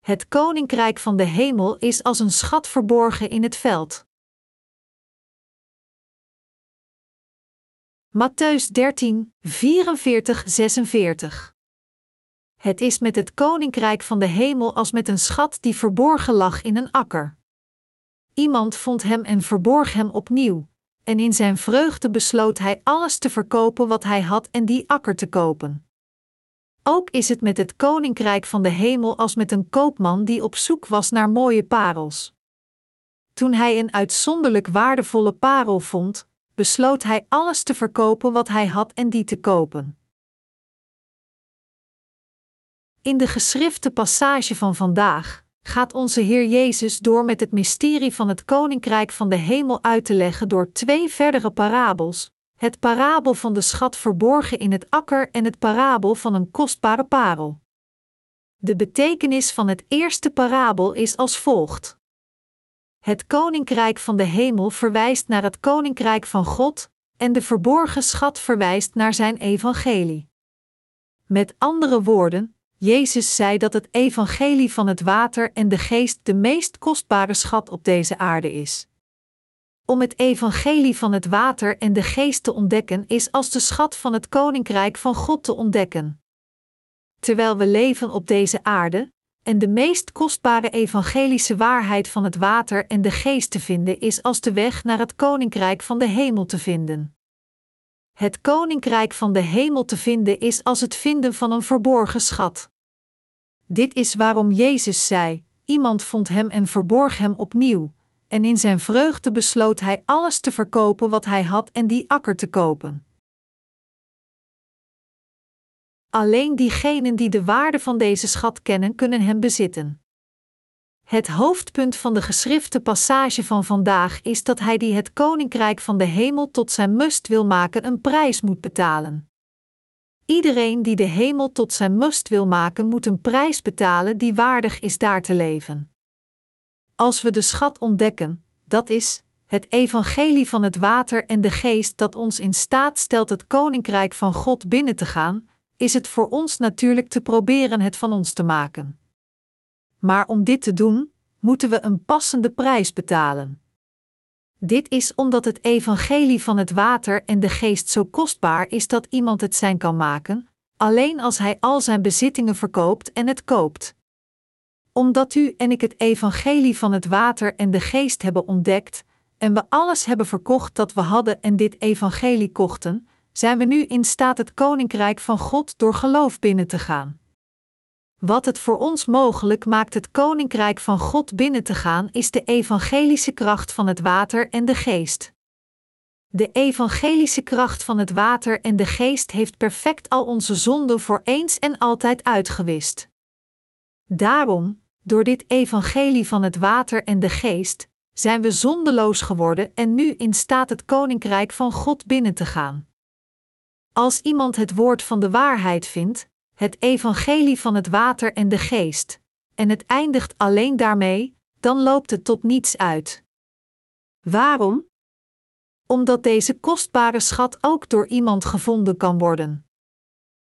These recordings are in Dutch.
Het koninkrijk van de hemel is als een schat verborgen in het veld. Matthäus 13, 44, 46 Het is met het koninkrijk van de hemel als met een schat die verborgen lag in een akker. Iemand vond hem en verborg hem opnieuw, en in zijn vreugde besloot hij alles te verkopen wat hij had en die akker te kopen. Ook is het met het koninkrijk van de hemel als met een koopman die op zoek was naar mooie parels. Toen hij een uitzonderlijk waardevolle parel vond, besloot hij alles te verkopen wat hij had en die te kopen. In de geschrifte passage van vandaag gaat onze Heer Jezus door met het mysterie van het koninkrijk van de hemel uit te leggen door twee verdere parabels: het parabel van de schat verborgen in het akker en het parabel van een kostbare parel. De betekenis van het eerste parabel is als volgt. Het koninkrijk van de hemel verwijst naar het koninkrijk van God, en de verborgen schat verwijst naar zijn evangelie. Met andere woorden, Jezus zei dat het evangelie van het water en de geest de meest kostbare schat op deze aarde is. Om het evangelie van het water en de geest te ontdekken is als de schat van het koninkrijk van God te ontdekken. Terwijl we leven op deze aarde, en de meest kostbare evangelische waarheid van het water en de geest te vinden is als de weg naar het koninkrijk van de hemel te vinden. Het koninkrijk van de hemel te vinden is als het vinden van een verborgen schat. Dit is waarom Jezus zei: Iemand vond hem en verborg hem opnieuw, en in zijn vreugde besloot hij alles te verkopen wat hij had en die akker te kopen. Alleen diegenen die de waarde van deze schat kennen, kunnen hem bezitten. Het hoofdpunt van de geschrifte passage van vandaag is dat hij die het koninkrijk van de hemel tot zijn must wil maken een prijs moet betalen. Iedereen die de hemel tot zijn must wil maken, moet een prijs betalen die waardig is daar te leven. Als we de schat ontdekken, dat is, het evangelie van het water en de geest dat ons in staat stelt het koninkrijk van God binnen te gaan, is het voor ons natuurlijk te proberen het van ons te maken. Maar om dit te doen, moeten we een passende prijs betalen. Dit is omdat het evangelie van het water en de geest zo kostbaar is dat iemand het zijn kan maken, alleen als hij al zijn bezittingen verkoopt en het koopt. Omdat u en ik het evangelie van het water en de geest hebben ontdekt, en we alles hebben verkocht dat we hadden en dit evangelie kochten, zijn we nu in staat het koninkrijk van God door geloof binnen te gaan. Wat het voor ons mogelijk maakt het koninkrijk van God binnen te gaan, is de evangelische kracht van het water en de geest. De evangelische kracht van het water en de geest heeft perfect al onze zonden voor eens en altijd uitgewist. Daarom, door dit evangelie van het water en de geest, zijn we zondeloos geworden en nu in staat het koninkrijk van God binnen te gaan. Als iemand het woord van de waarheid vindt, het evangelie van het water en de geest, en het eindigt alleen daarmee, dan loopt het tot niets uit. Waarom? Omdat deze kostbare schat ook door iemand gevonden kan worden.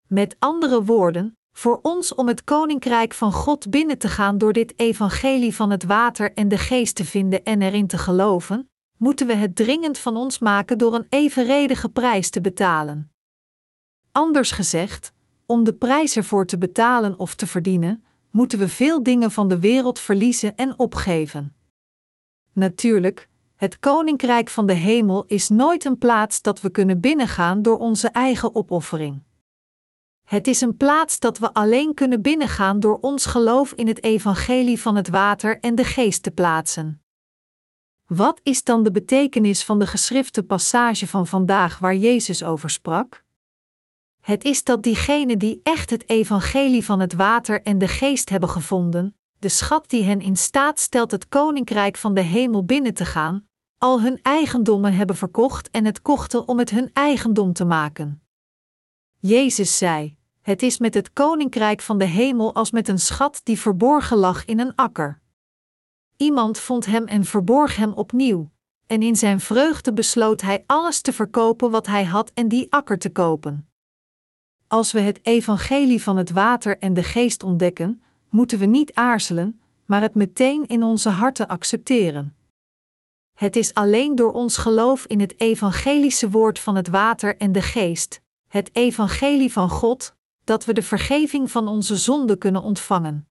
Met andere woorden, voor ons om het koninkrijk van God binnen te gaan door dit evangelie van het water en de geest te vinden en erin te geloven, moeten we het dringend van ons maken door een evenredige prijs te betalen. Anders gezegd, om de prijs ervoor te betalen of te verdienen, moeten we veel dingen van de wereld verliezen en opgeven. Natuurlijk, het koninkrijk van de hemel is nooit een plaats dat we kunnen binnengaan door onze eigen opoffering. Het is een plaats dat we alleen kunnen binnengaan door ons geloof in het evangelie van het water en de geest te plaatsen. Wat is dan de betekenis van de geschrifte passage van vandaag waar Jezus over sprak? Het is dat diegenen die echt het evangelie van het water en de geest hebben gevonden, de schat die hen in staat stelt het koninkrijk van de hemel binnen te gaan, al hun eigendommen hebben verkocht en het kochten om het hun eigendom te maken. Jezus zei: Het is met het koninkrijk van de hemel als met een schat die verborgen lag in een akker. Iemand vond hem en verborg hem opnieuw, en in zijn vreugde besloot hij alles te verkopen wat hij had en die akker te kopen. Als we het evangelie van het water en de geest ontdekken, moeten we niet aarzelen, maar het meteen in onze harten accepteren. Het is alleen door ons geloof in het evangelische woord van het water en de geest, het evangelie van God, dat we de vergeving van onze zonden kunnen ontvangen.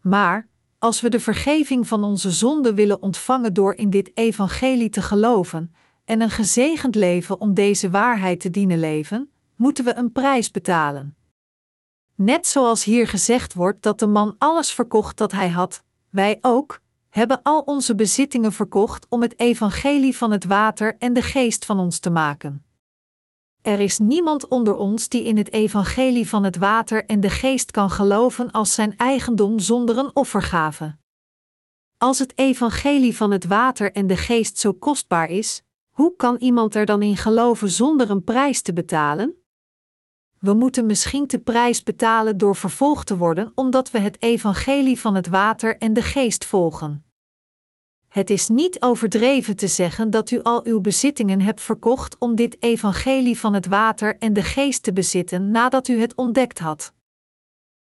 Maar, als we de vergeving van onze zonden willen ontvangen door in dit evangelie te geloven en een gezegend leven om deze waarheid te dienen leven, moeten we een prijs betalen. Net zoals hier gezegd wordt dat de man alles verkocht dat hij had, wij ook, hebben al onze bezittingen verkocht om het evangelie van het water en de geest van ons te maken. Er is niemand onder ons die in het evangelie van het water en de geest kan geloven als zijn eigendom zonder een offergave. Als het evangelie van het water en de geest zo kostbaar is, hoe kan iemand er dan in geloven zonder een prijs te betalen? We moeten misschien de prijs betalen door vervolgd te worden omdat we het evangelie van het water en de geest volgen. Het is niet overdreven te zeggen dat u al uw bezittingen hebt verkocht om dit evangelie van het water en de geest te bezitten nadat u het ontdekt had.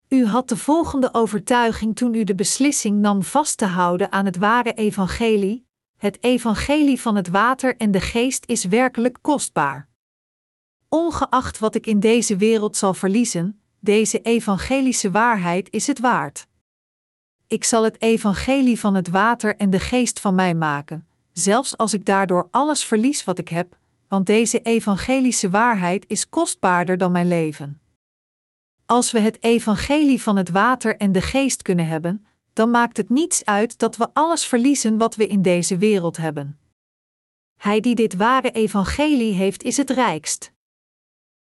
U had de volgende overtuiging toen u de beslissing nam vast te houden aan het ware evangelie: het evangelie van het water en de geest is werkelijk kostbaar. Ongeacht wat ik in deze wereld zal verliezen, deze evangelische waarheid is het waard. Ik zal het evangelie van het water en de geest van mij maken, zelfs als ik daardoor alles verlies wat ik heb, want deze evangelische waarheid is kostbaarder dan mijn leven. Als we het evangelie van het water en de geest kunnen hebben, dan maakt het niets uit dat we alles verliezen wat we in deze wereld hebben. Hij die dit ware evangelie heeft, is het rijkst.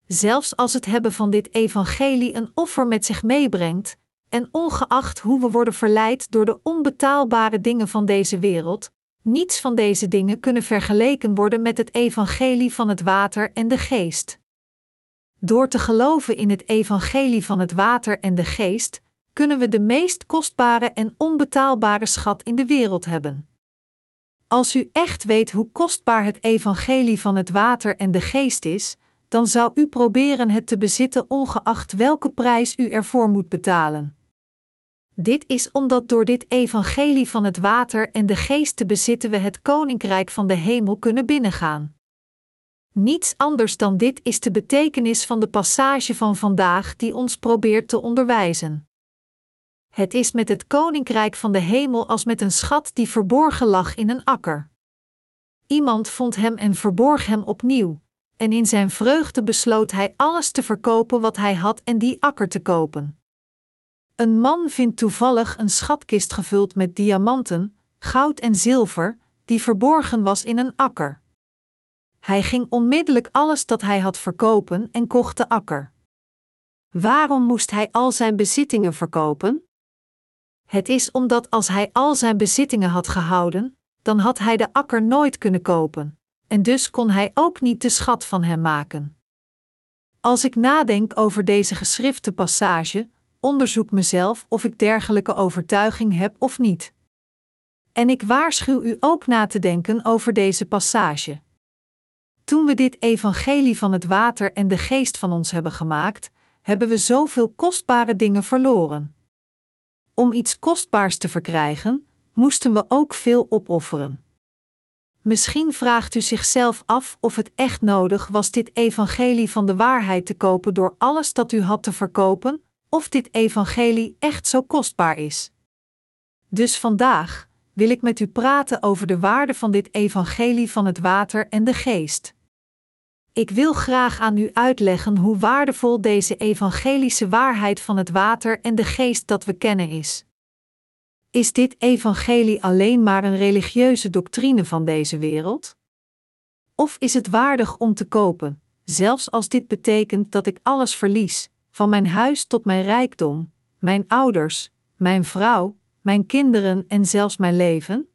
Zelfs als het hebben van dit evangelie een offer met zich meebrengt, en ongeacht hoe we worden verleid door de onbetaalbare dingen van deze wereld, niets van deze dingen kunnen vergeleken worden met het evangelie van het water en de geest. Door te geloven in het evangelie van het water en de geest, kunnen we de meest kostbare en onbetaalbare schat in de wereld hebben. Als u echt weet hoe kostbaar het evangelie van het water en de geest is, dan zou u proberen het te bezitten ongeacht welke prijs u ervoor moet betalen. Dit is omdat door dit evangelie van het water en de geest te bezitten we het koninkrijk van de hemel kunnen binnengaan. Niets anders dan dit is de betekenis van de passage van vandaag die ons probeert te onderwijzen. Het is met het koninkrijk van de hemel als met een schat die verborgen lag in een akker. Iemand vond hem en verborg hem opnieuw, en in zijn vreugde besloot hij alles te verkopen wat hij had en die akker te kopen. Een man vindt toevallig een schatkist gevuld met diamanten, goud en zilver, die verborgen was in een akker. Hij ging onmiddellijk alles dat hij had verkopen en kocht de akker. Waarom moest hij al zijn bezittingen verkopen? Het is omdat als hij al zijn bezittingen had gehouden, dan had hij de akker nooit kunnen kopen, en dus kon hij ook niet de schat van hem maken. Als ik nadenk over deze geschrifte passage, onderzoek mezelf of ik dergelijke overtuiging heb of niet. En ik waarschuw u ook na te denken over deze passage. Toen we dit evangelie van het water en de geest van ons hebben gemaakt, hebben we zoveel kostbare dingen verloren. Om iets kostbaars te verkrijgen, moesten we ook veel opofferen. Misschien vraagt u zichzelf af of het echt nodig was dit evangelie van de waarheid te kopen door alles dat u had te verkopen, of dit evangelie echt zo kostbaar is. Dus vandaag wil ik met u praten over de waarde van dit evangelie van het water en de geest. Ik wil graag aan u uitleggen hoe waardevol deze evangelische waarheid van het water en de geest dat we kennen is. Is dit evangelie alleen maar een religieuze doctrine van deze wereld? Of is het waardig om te kopen, zelfs als dit betekent dat ik alles verlies, van mijn huis tot mijn rijkdom, mijn ouders, mijn vrouw, mijn kinderen en zelfs mijn leven?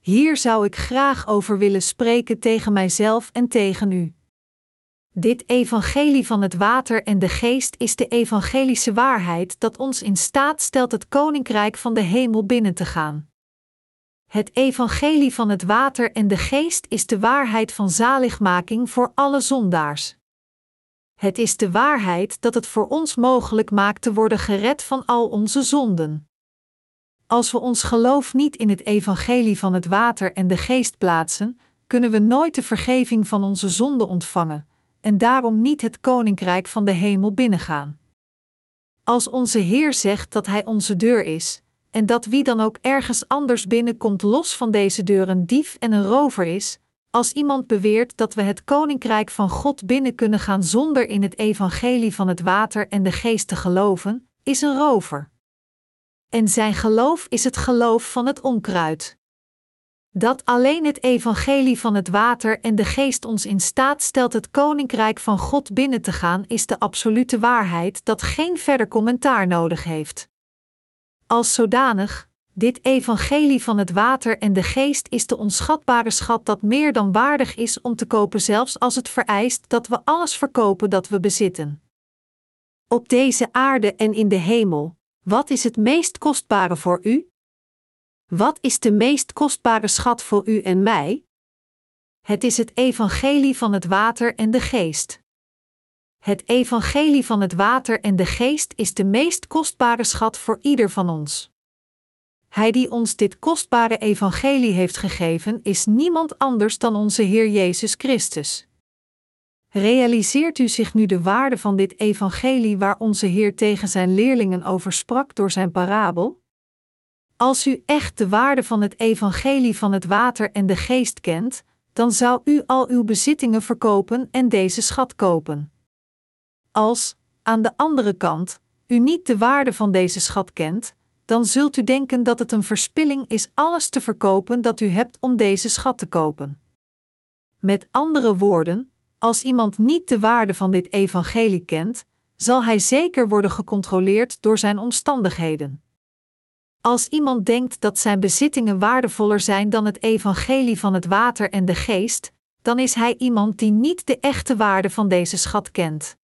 Hier zou ik graag over willen spreken tegen mijzelf en tegen u. Dit evangelie van het water en de geest is de evangelische waarheid dat ons in staat stelt het koninkrijk van de hemel binnen te gaan. Het evangelie van het water en de geest is de waarheid van zaligmaking voor alle zondaars. Het is de waarheid dat het voor ons mogelijk maakt te worden gered van al onze zonden. Als we ons geloof niet in het evangelie van het water en de geest plaatsen, kunnen we nooit de vergeving van onze zonden ontvangen, en daarom niet het koninkrijk van de hemel binnengaan. Als onze Heer zegt dat Hij onze deur is, en dat wie dan ook ergens anders binnenkomt los van deze deur een dief en een rover is, als iemand beweert dat we het koninkrijk van God binnen kunnen gaan zonder in het evangelie van het water en de geest te geloven, is een rover. En zijn geloof is het geloof van het onkruid. Dat alleen het evangelie van het water en de geest ons in staat stelt het koninkrijk van God binnen te gaan, is de absolute waarheid dat geen verder commentaar nodig heeft. Als zodanig, dit evangelie van het water en de geest is de onschatbare schat dat meer dan waardig is om te kopen, zelfs als het vereist dat we alles verkopen dat we bezitten. Op deze aarde en in de hemel, wat is het meest kostbare voor u? Wat is de meest kostbare schat voor u en mij? Het is het evangelie van het water en de geest. Het evangelie van het water en de geest is de meest kostbare schat voor ieder van ons. Hij die ons dit kostbare evangelie heeft gegeven, is niemand anders dan onze Heer Jezus Christus. Realiseert u zich nu de waarde van dit evangelie waar onze Heer tegen zijn leerlingen over sprak door zijn parabel? Als u echt de waarde van het evangelie van het water en de geest kent, dan zou u al uw bezittingen verkopen en deze schat kopen. Als, aan de andere kant, u niet de waarde van deze schat kent, dan zult u denken dat het een verspilling is alles te verkopen dat u hebt om deze schat te kopen. Met andere woorden, als iemand niet de waarde van dit evangelie kent, zal hij zeker worden gecontroleerd door zijn omstandigheden. Als iemand denkt dat zijn bezittingen waardevoller zijn dan het evangelie van het water en de geest, dan is hij iemand die niet de echte waarde van deze schat kent.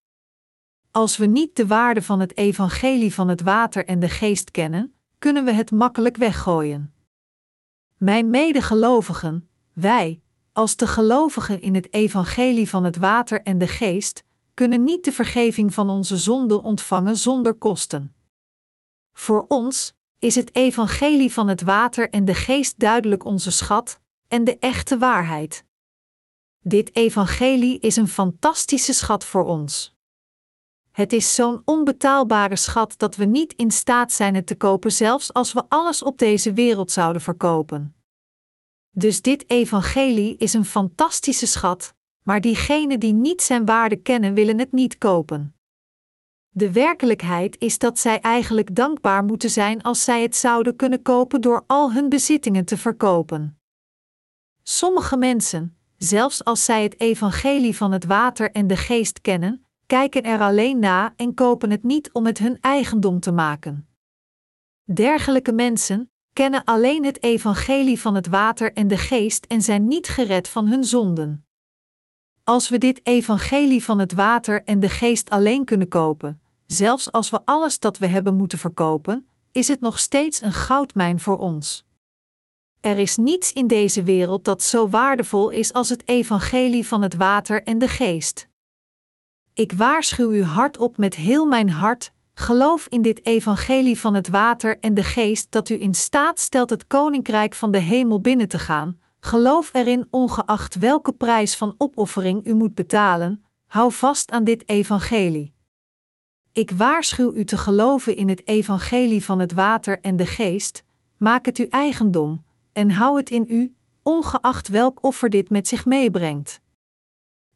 Als we niet de waarde van het evangelie van het water en de geest kennen, kunnen we het makkelijk weggooien. Mijn medegelovigen, wij, als de gelovigen in het evangelie van het water en de geest, kunnen niet de vergeving van onze zonden ontvangen zonder kosten. Voor ons is het evangelie van het water en de geest duidelijk onze schat en de echte waarheid. Dit evangelie is een fantastische schat voor ons. Het is zo'n onbetaalbare schat dat we niet in staat zijn het te kopen, zelfs als we alles op deze wereld zouden verkopen. Dus dit evangelie is een fantastische schat, maar diegenen die niet zijn waarde kennen, willen het niet kopen. De werkelijkheid is dat zij eigenlijk dankbaar moeten zijn als zij het zouden kunnen kopen door al hun bezittingen te verkopen. Sommige mensen, zelfs als zij het evangelie van het water en de geest kennen, kijken er alleen na en kopen het niet om het hun eigendom te maken. Dergelijke mensen kennen alleen het evangelie van het water en de geest en zijn niet gered van hun zonden. Als we dit evangelie van het water en de geest alleen kunnen kopen, zelfs als we alles dat we hebben moeten verkopen, is het nog steeds een goudmijn voor ons. Er is niets in deze wereld dat zo waardevol is als het evangelie van het water en de geest. Ik waarschuw u hardop met heel mijn hart, geloof in dit evangelie van het water en de geest dat u in staat stelt het koninkrijk van de hemel binnen te gaan. Geloof erin ongeacht welke prijs van opoffering u moet betalen, hou vast aan dit evangelie. Ik waarschuw u te geloven in het evangelie van het water en de geest, maak het uw eigendom en hou het in u, ongeacht welk offer dit met zich meebrengt.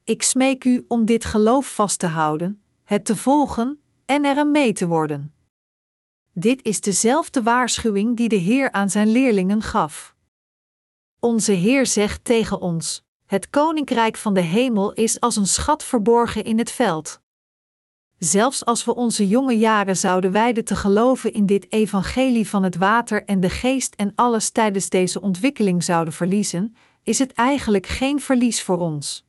Ik smeek u om dit geloof vast te houden, het te volgen en er aan mee te worden. Dit is dezelfde waarschuwing die de Heer aan zijn leerlingen gaf. Onze Heer zegt tegen ons: Het koninkrijk van de hemel is als een schat verborgen in het veld. Zelfs als we onze jonge jaren zouden wijden te geloven in dit evangelie van het water en de geest en alles tijdens deze ontwikkeling zouden verliezen, is het eigenlijk geen verlies voor ons.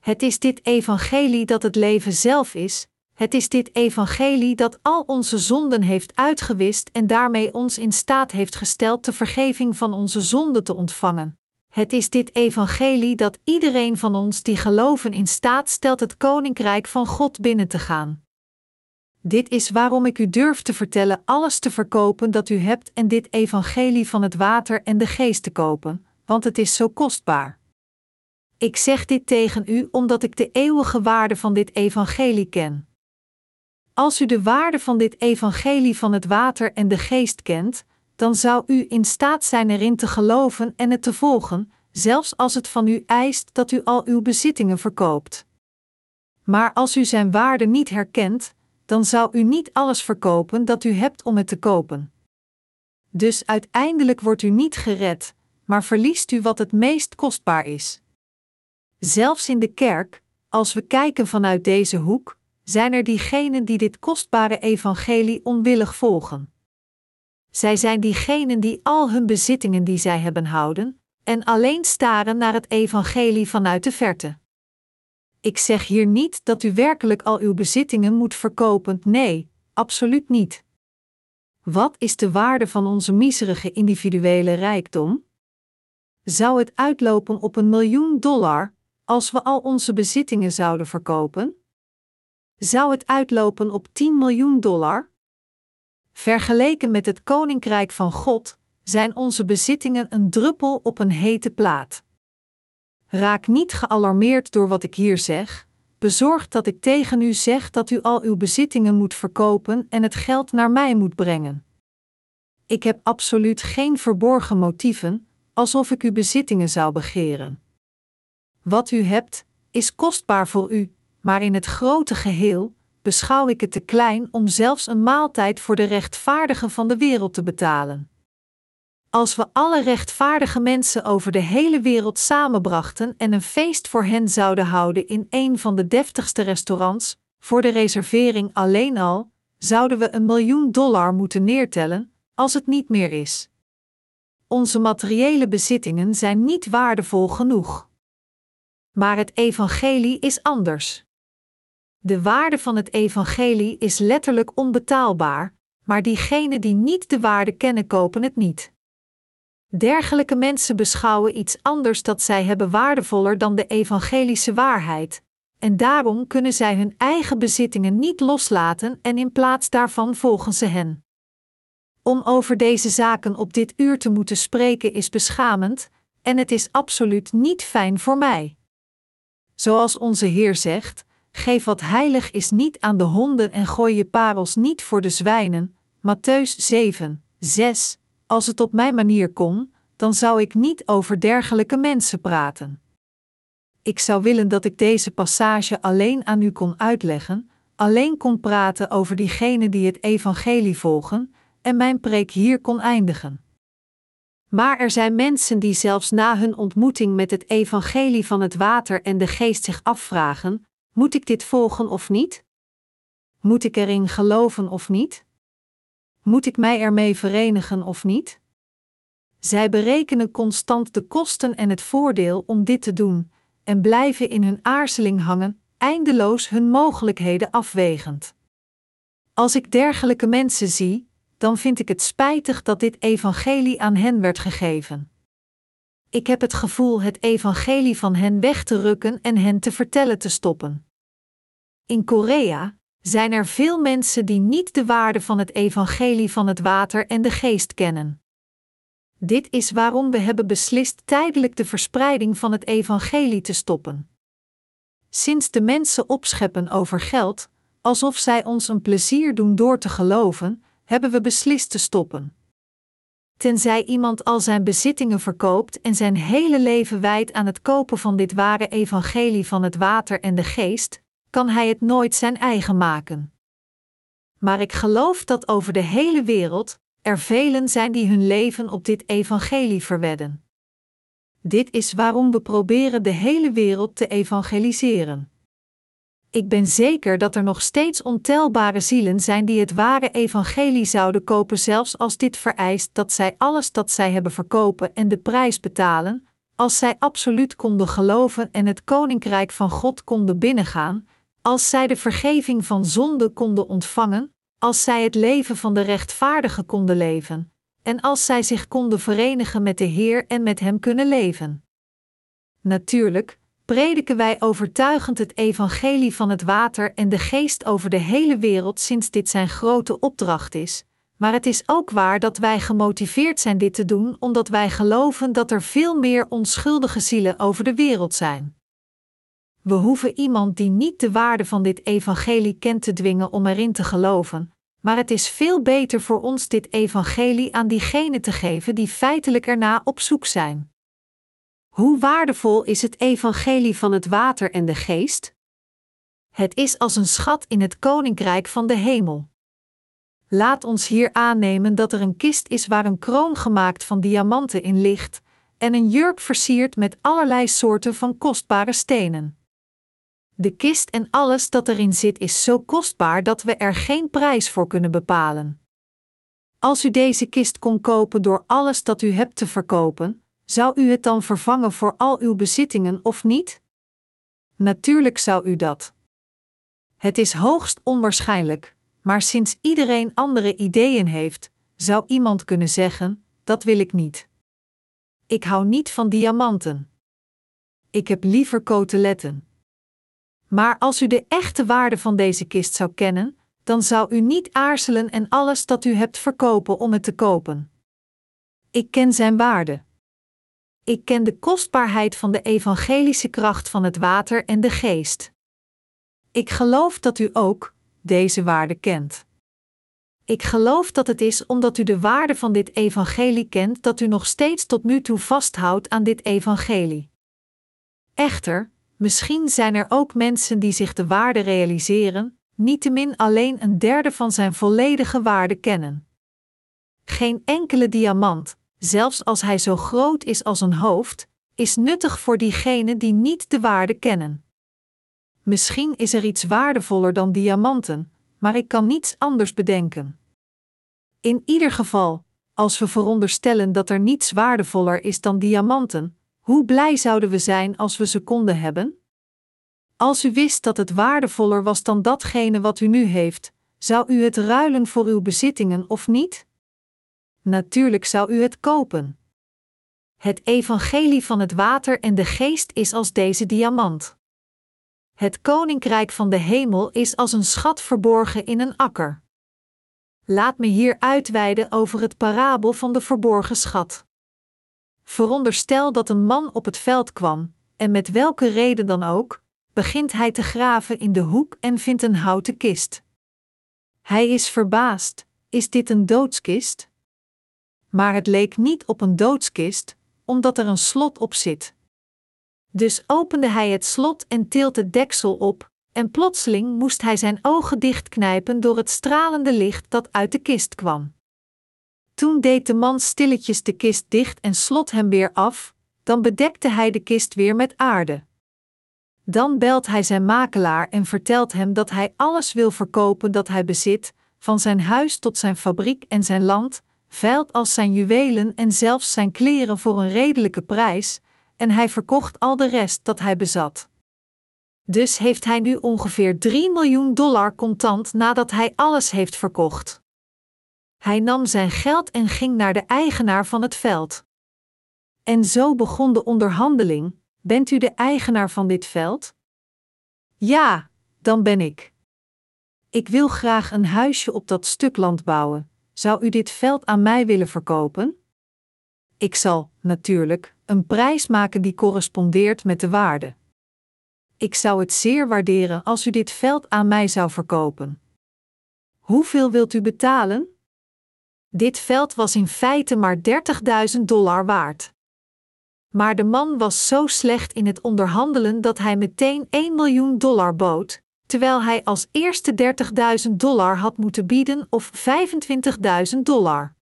Het is dit evangelie dat het leven zelf is, het is dit evangelie dat al onze zonden heeft uitgewist en daarmee ons in staat heeft gesteld de vergeving van onze zonden te ontvangen. Het is dit evangelie dat iedereen van ons die geloven in staat stelt het koninkrijk van God binnen te gaan. Dit is waarom ik u durf te vertellen alles te verkopen dat u hebt en dit evangelie van het water en de geest te kopen, want het is zo kostbaar. Ik zeg dit tegen u omdat ik de eeuwige waarde van dit evangelie ken. Als u de waarde van dit evangelie van het water en de geest kent, dan zou u in staat zijn erin te geloven en het te volgen, zelfs als het van u eist dat u al uw bezittingen verkoopt. Maar als u zijn waarde niet herkent, dan zou u niet alles verkopen dat u hebt om het te kopen. Dus uiteindelijk wordt u niet gered, maar verliest u wat het meest kostbaar is. Zelfs in de kerk, als we kijken vanuit deze hoek, zijn er diegenen die dit kostbare evangelie onwillig volgen. Zij zijn diegenen die al hun bezittingen die zij hebben houden, en alleen staren naar het evangelie vanuit de verte. Ik zeg hier niet dat u werkelijk al uw bezittingen moet verkopen, nee, absoluut niet. Wat is de waarde van onze miserige individuele rijkdom? Zou het uitlopen op een miljoen dollar als we al onze bezittingen zouden verkopen? Zou het uitlopen op 10 miljoen dollar? Vergeleken met het koninkrijk van God zijn onze bezittingen een druppel op een hete plaat. Raak niet gealarmeerd door wat ik hier zeg. Bezorg dat ik tegen u zeg dat u al uw bezittingen moet verkopen en het geld naar mij moet brengen. Ik heb absoluut geen verborgen motieven, alsof ik uw bezittingen zou begeren. Wat u hebt, is kostbaar voor u, maar in het grote geheel beschouw ik het te klein om zelfs een maaltijd voor de rechtvaardigen van de wereld te betalen. Als we alle rechtvaardige mensen over de hele wereld samenbrachten en een feest voor hen zouden houden in een van de deftigste restaurants, voor de reservering alleen al, zouden we een miljoen dollar moeten neertellen, als het niet meer is. Onze materiële bezittingen zijn niet waardevol genoeg. Maar het evangelie is anders. De waarde van het evangelie is letterlijk onbetaalbaar, maar diegenen die niet de waarde kennen kopen het niet. Dergelijke mensen beschouwen iets anders dat zij hebben waardevoller dan de evangelische waarheid, en daarom kunnen zij hun eigen bezittingen niet loslaten en in plaats daarvan volgen ze hen. Om over deze zaken op dit uur te moeten spreken is beschamend, en het is absoluut niet fijn voor mij. Zoals onze Heer zegt: geef wat heilig is niet aan de honden en gooi je parels niet voor de zwijnen. Matthäus 7, 6. Als het op mijn manier kon, dan zou ik niet over dergelijke mensen praten. Ik zou willen dat ik deze passage alleen aan u kon uitleggen, alleen kon praten over diegenen die het evangelie volgen, en mijn preek hier kon eindigen. Maar er zijn mensen die zelfs na hun ontmoeting met het evangelie van het water en de geest zich afvragen: moet ik dit volgen of niet? Moet ik erin geloven of niet? Moet ik mij ermee verenigen of niet? Zij berekenen constant de kosten en het voordeel om dit te doen, en blijven in hun aarzeling hangen, eindeloos hun mogelijkheden afwegend. Als ik dergelijke mensen zie, dan vind ik het spijtig dat dit evangelie aan hen werd gegeven. Ik heb het gevoel het evangelie van hen weg te rukken en hen te vertellen te stoppen. In Korea zijn er veel mensen die niet de waarde van het evangelie van het water en de geest kennen. Dit is waarom we hebben beslist tijdelijk de verspreiding van het evangelie te stoppen. Sinds de mensen opscheppen over geld, alsof zij ons een plezier doen door te geloven, hebben we beslist te stoppen. Tenzij iemand al zijn bezittingen verkoopt en zijn hele leven wijdt aan het kopen van dit ware evangelie van het water en de geest, kan hij het nooit zijn eigen maken. Maar ik geloof dat over de hele wereld er velen zijn die hun leven op dit evangelie verwedden. Dit is waarom we proberen de hele wereld te evangeliseren. Ik ben zeker dat er nog steeds ontelbare zielen zijn die het ware evangelie zouden kopen, zelfs als dit vereist dat zij alles dat zij hebben verkopen en de prijs betalen, als zij absoluut konden geloven en het koninkrijk van God konden binnengaan, als zij de vergeving van zonde konden ontvangen, als zij het leven van de rechtvaardige konden leven, en als zij zich konden verenigen met de Heer en met Hem kunnen leven. Natuurlijk, prediken wij overtuigend het evangelie van het water en de geest over de hele wereld sinds dit zijn grote opdracht is, maar het is ook waar dat wij gemotiveerd zijn dit te doen omdat wij geloven dat er veel meer onschuldige zielen over de wereld zijn. We hoeven iemand die niet de waarde van dit evangelie kent te dwingen om erin te geloven, maar het is veel beter voor ons dit evangelie aan diegenen te geven die feitelijk erna op zoek zijn. Hoe waardevol is het evangelie van het water en de geest? Het is als een schat in het koninkrijk van de hemel. Laat ons hier aannemen dat er een kist is waar een kroon gemaakt van diamanten in ligt en een jurk versierd met allerlei soorten van kostbare stenen. De kist en alles dat erin zit is zo kostbaar dat we er geen prijs voor kunnen bepalen. Als u deze kist kon kopen door alles dat u hebt te verkopen, zou u het dan vervangen voor al uw bezittingen of niet? Natuurlijk zou u dat. Het is hoogst onwaarschijnlijk, maar sinds iedereen andere ideeën heeft, zou iemand kunnen zeggen: dat wil ik niet. Ik hou niet van diamanten. Ik heb liever koteletten. Maar als u de echte waarde van deze kist zou kennen, dan zou u niet aarzelen en alles dat u hebt verkopen om het te kopen. Ik ken zijn waarde. Ik ken de kostbaarheid van de evangelische kracht van het water en de geest. Ik geloof dat u ook deze waarde kent. Ik geloof dat het is omdat u de waarde van dit evangelie kent dat u nog steeds tot nu toe vasthoudt aan dit evangelie. Echter, Misschien zijn er ook mensen die zich de waarde realiseren, niettemin alleen een derde van zijn volledige waarde kennen. Geen enkele diamant, zelfs als hij zo groot is als een hoofd, is nuttig voor diegenen die niet de waarde kennen. Misschien is er iets waardevoller dan diamanten, maar ik kan niets anders bedenken. In ieder geval, als we veronderstellen dat er niets waardevoller is dan diamanten, hoe blij zouden we zijn als we ze konden hebben? Als u wist dat het waardevoller was dan datgene wat u nu heeft, zou u het ruilen voor uw bezittingen of niet? Natuurlijk zou u het kopen. Het evangelie van het water en de geest is als deze diamant. Het koninkrijk van de hemel is als een schat verborgen in een akker. Laat me hier uitweiden over het parabel van de verborgen schat. Veronderstel dat een man op het veld kwam, en met welke reden dan ook, begint hij te graven in de hoek en vindt een houten kist. Hij is verbaasd: is dit een doodskist? Maar het leek niet op een doodskist, omdat er een slot op zit. Dus opende hij het slot en tilt het deksel op, en plotseling moest hij zijn ogen dichtknijpen door het stralende licht dat uit de kist kwam. Toen deed de man stilletjes de kist dicht en slot hem weer af, dan bedekte hij de kist weer met aarde. Dan belt hij zijn makelaar en vertelt hem dat hij alles wil verkopen dat hij bezit, van zijn huis tot zijn fabriek en zijn land, veilt als zijn juwelen en zelfs zijn kleren voor een redelijke prijs, en hij verkocht al de rest dat hij bezat. Dus heeft hij nu ongeveer 3 miljoen dollar contant nadat hij alles heeft verkocht. Hij nam zijn geld en ging naar de eigenaar van het veld. En zo begon de onderhandeling: Bent u de eigenaar van dit veld? Ja, dan ben ik. Ik wil graag een huisje op dat stuk land bouwen. Zou u dit veld aan mij willen verkopen? Ik zal, natuurlijk, een prijs maken die correspondeert met de waarde. Ik zou het zeer waarderen als u dit veld aan mij zou verkopen. Hoeveel wilt u betalen? Dit veld was in feite maar 30.000 dollar waard. Maar de man was zo slecht in het onderhandelen dat hij meteen 1 miljoen dollar bood, terwijl hij als eerste 30.000 dollar had moeten bieden of 25.000 dollar.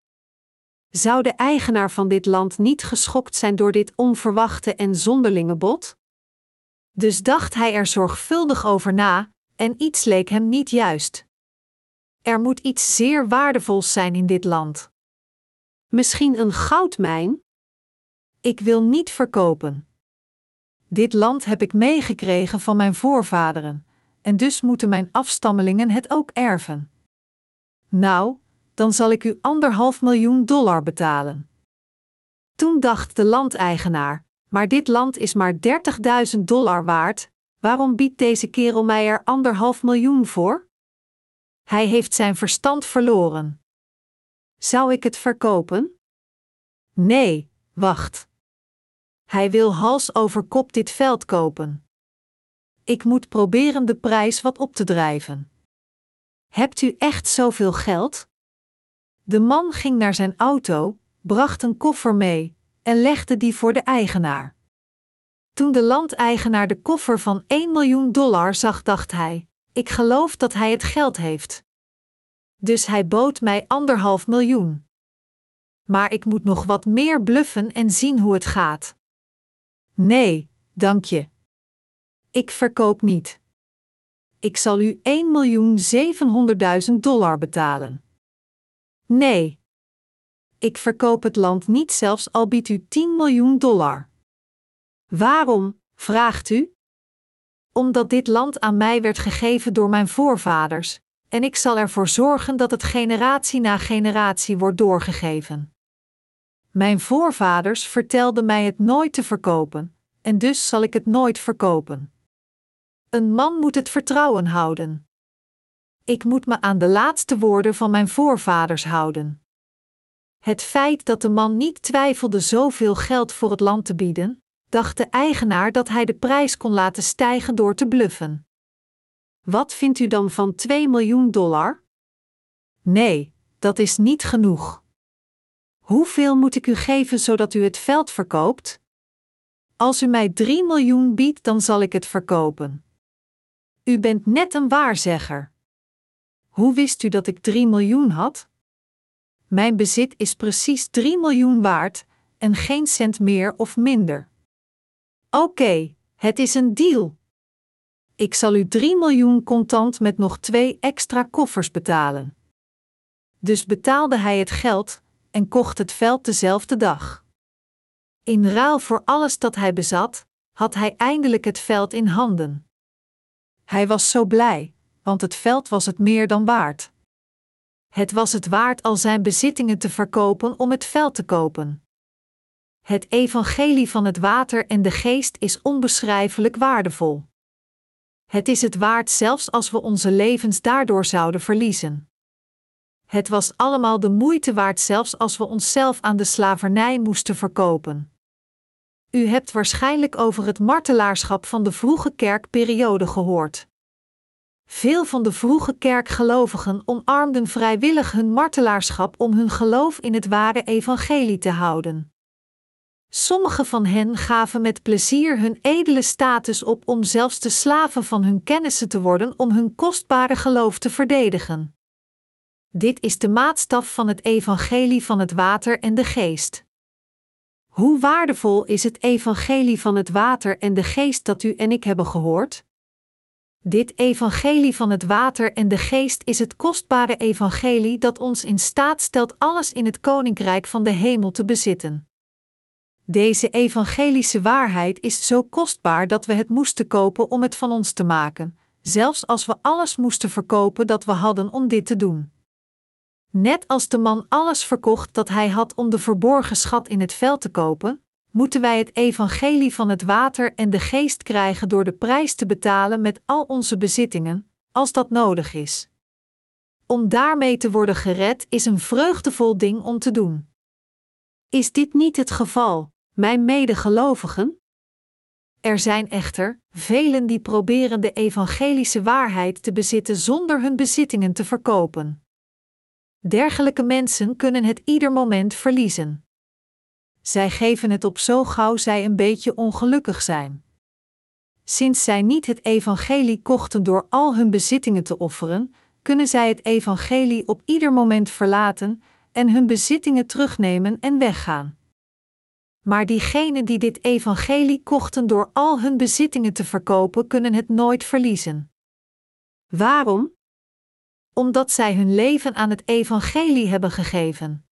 Zou de eigenaar van dit land niet geschokt zijn door dit onverwachte en zonderlinge bod? Dus dacht hij er zorgvuldig over na, en iets leek hem niet juist. Er moet iets zeer waardevols zijn in dit land. Misschien een goudmijn? Ik wil niet verkopen. Dit land heb ik meegekregen van mijn voorvaderen, en dus moeten mijn afstammelingen het ook erven. Nou, dan zal ik u anderhalf miljoen dollar betalen. Toen dacht de landeigenaar, Maar dit land is maar 30.000 dollar waard, waarom biedt deze kerel mij er anderhalf miljoen voor? Hij heeft zijn verstand verloren. Zou ik het verkopen? Nee, wacht. Hij wil hals over kop dit veld kopen. Ik moet proberen de prijs wat op te drijven. Hebt u echt zoveel geld? De man ging naar zijn auto, bracht een koffer mee en legde die voor de eigenaar. Toen de landeigenaar de koffer van 1 miljoen dollar zag, dacht hij: Ik geloof dat hij het geld heeft. Dus hij bood mij anderhalf miljoen. Maar ik moet nog wat meer bluffen en zien hoe het gaat. Nee, dank je. Ik verkoop niet. Ik zal u 1 miljoen 700.000 dollar betalen. Nee. Ik verkoop het land niet zelfs al biedt u 10 miljoen dollar. Waarom, vraagt u? Omdat dit land aan mij werd gegeven door mijn voorvaders, en ik zal ervoor zorgen dat het generatie na generatie wordt doorgegeven. Mijn voorvaders vertelden mij het nooit te verkopen, en dus zal ik het nooit verkopen. Een man moet het vertrouwen houden. Ik moet me aan de laatste woorden van mijn voorvaders houden. Het feit dat de man niet twijfelde zoveel geld voor het land te bieden, dacht de eigenaar dat hij de prijs kon laten stijgen door te bluffen. Wat vindt u dan van 2 miljoen dollar? Nee, dat is niet genoeg. Hoeveel moet ik u geven zodat u het veld verkoopt? Als u mij 3 miljoen biedt, dan zal ik het verkopen. U bent net een waarzegger. Hoe wist u dat ik 3 miljoen had? Mijn bezit is precies 3 miljoen waard en geen cent meer of minder. Oké, het is een deal. Ik zal u 3 miljoen contant met nog twee extra koffers betalen. Dus betaalde hij het geld en kocht het veld dezelfde dag. In ruil voor alles dat hij bezat, had hij eindelijk het veld in handen. Hij was zo blij, want het veld was het meer dan waard. Het was het waard al zijn bezittingen te verkopen om het veld te kopen. Het evangelie van het water en de geest is onbeschrijfelijk waardevol. Het is het waard zelfs als we onze levens daardoor zouden verliezen. Het was allemaal de moeite waard zelfs als we onszelf aan de slavernij moesten verkopen. U hebt waarschijnlijk over het martelaarschap van de vroege kerkperiode gehoord. Veel van de vroege kerkgelovigen omarmden vrijwillig hun martelaarschap om hun geloof in het ware evangelie te houden. Sommige van hen gaven met plezier hun edele status op om zelfs de slaven van hun kennissen te worden om hun kostbare geloof te verdedigen. Dit is de maatstaf van het evangelie van het water en de geest. Hoe waardevol is het evangelie van het water en de geest dat u en ik hebben gehoord? Dit evangelie van het water en de geest is het kostbare evangelie dat ons in staat stelt alles in het koninkrijk van de hemel te bezitten. Deze evangelische waarheid is zo kostbaar dat we het moesten kopen om het van ons te maken, zelfs als we alles moesten verkopen dat we hadden om dit te doen. Net als de man alles verkocht dat hij had om de verborgen schat in het veld te kopen, moeten wij het evangelie van het water en de geest krijgen door de prijs te betalen met al onze bezittingen, als dat nodig is. Om daarmee te worden gered is een vreugdevol ding om te doen. Is dit niet het geval, mijn medegelovigen? Er zijn echter velen die proberen de evangelische waarheid te bezitten zonder hun bezittingen te verkopen. Dergelijke mensen kunnen het ieder moment verliezen. Zij geven het op zo gauw zij een beetje ongelukkig zijn. Sinds zij niet het evangelie kochten door al hun bezittingen te offeren, kunnen zij het evangelie op ieder moment verlaten en hun bezittingen terugnemen en weggaan. Maar diegenen die dit evangelie kochten door al hun bezittingen te verkopen, kunnen het nooit verliezen. Waarom? Omdat zij hun leven aan het evangelie hebben gegeven.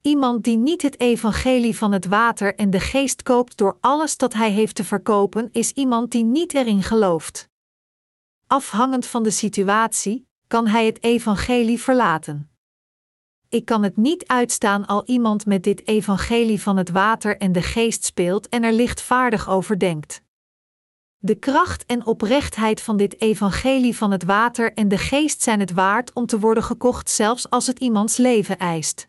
Iemand die niet het evangelie van het water en de geest koopt door alles dat hij heeft te verkopen, is iemand die niet erin gelooft. Afhangend van de situatie, kan hij het evangelie verlaten. Ik kan het niet uitstaan al iemand met dit evangelie van het water en de geest speelt en er lichtvaardig over denkt. De kracht en oprechtheid van dit evangelie van het water en de geest zijn het waard om te worden gekocht, zelfs als het iemands leven eist.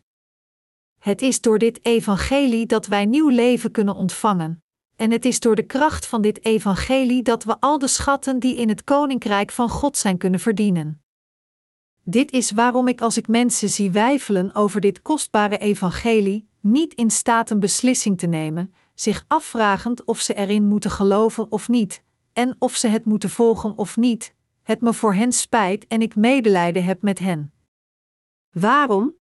Het is door dit evangelie dat wij nieuw leven kunnen ontvangen, en het is door de kracht van dit evangelie dat we al de schatten die in het koninkrijk van God zijn kunnen verdienen. Dit is waarom ik als ik mensen zie wijfelen over dit kostbare evangelie, niet in staat een beslissing te nemen, zich afvragend of ze erin moeten geloven of niet, en of ze het moeten volgen of niet, het me voor hen spijt en ik medelijden heb met hen. Waarom?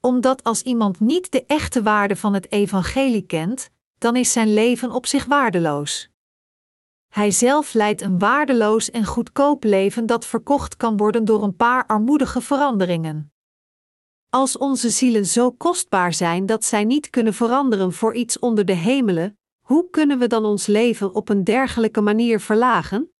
Omdat als iemand niet de echte waarde van het evangelie kent, dan is zijn leven op zich waardeloos. Hij zelf leidt een waardeloos en goedkoop leven dat verkocht kan worden door een paar armoedige veranderingen. Als onze zielen zo kostbaar zijn dat zij niet kunnen veranderen voor iets onder de hemelen, hoe kunnen we dan ons leven op een dergelijke manier verlagen?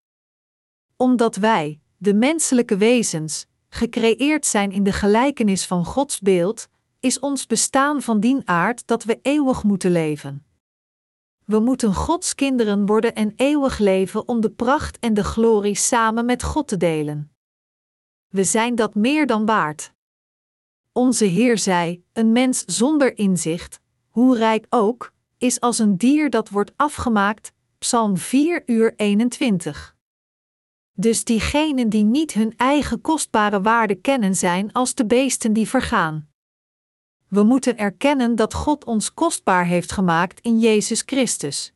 Omdat wij, de menselijke wezens, gecreëerd zijn in de gelijkenis van Gods beeld, is ons bestaan van dien aard dat we eeuwig moeten leven. We moeten Gods kinderen worden en eeuwig leven om de pracht en de glorie samen met God te delen. We zijn dat meer dan waard. Onze Heer zei: Een mens zonder inzicht, hoe rijk ook, is als een dier dat wordt afgemaakt. Psalm 4 uur 21. Dus diegenen die niet hun eigen kostbare waarde kennen zijn als de beesten die vergaan. We moeten erkennen dat God ons kostbaar heeft gemaakt in Jezus Christus.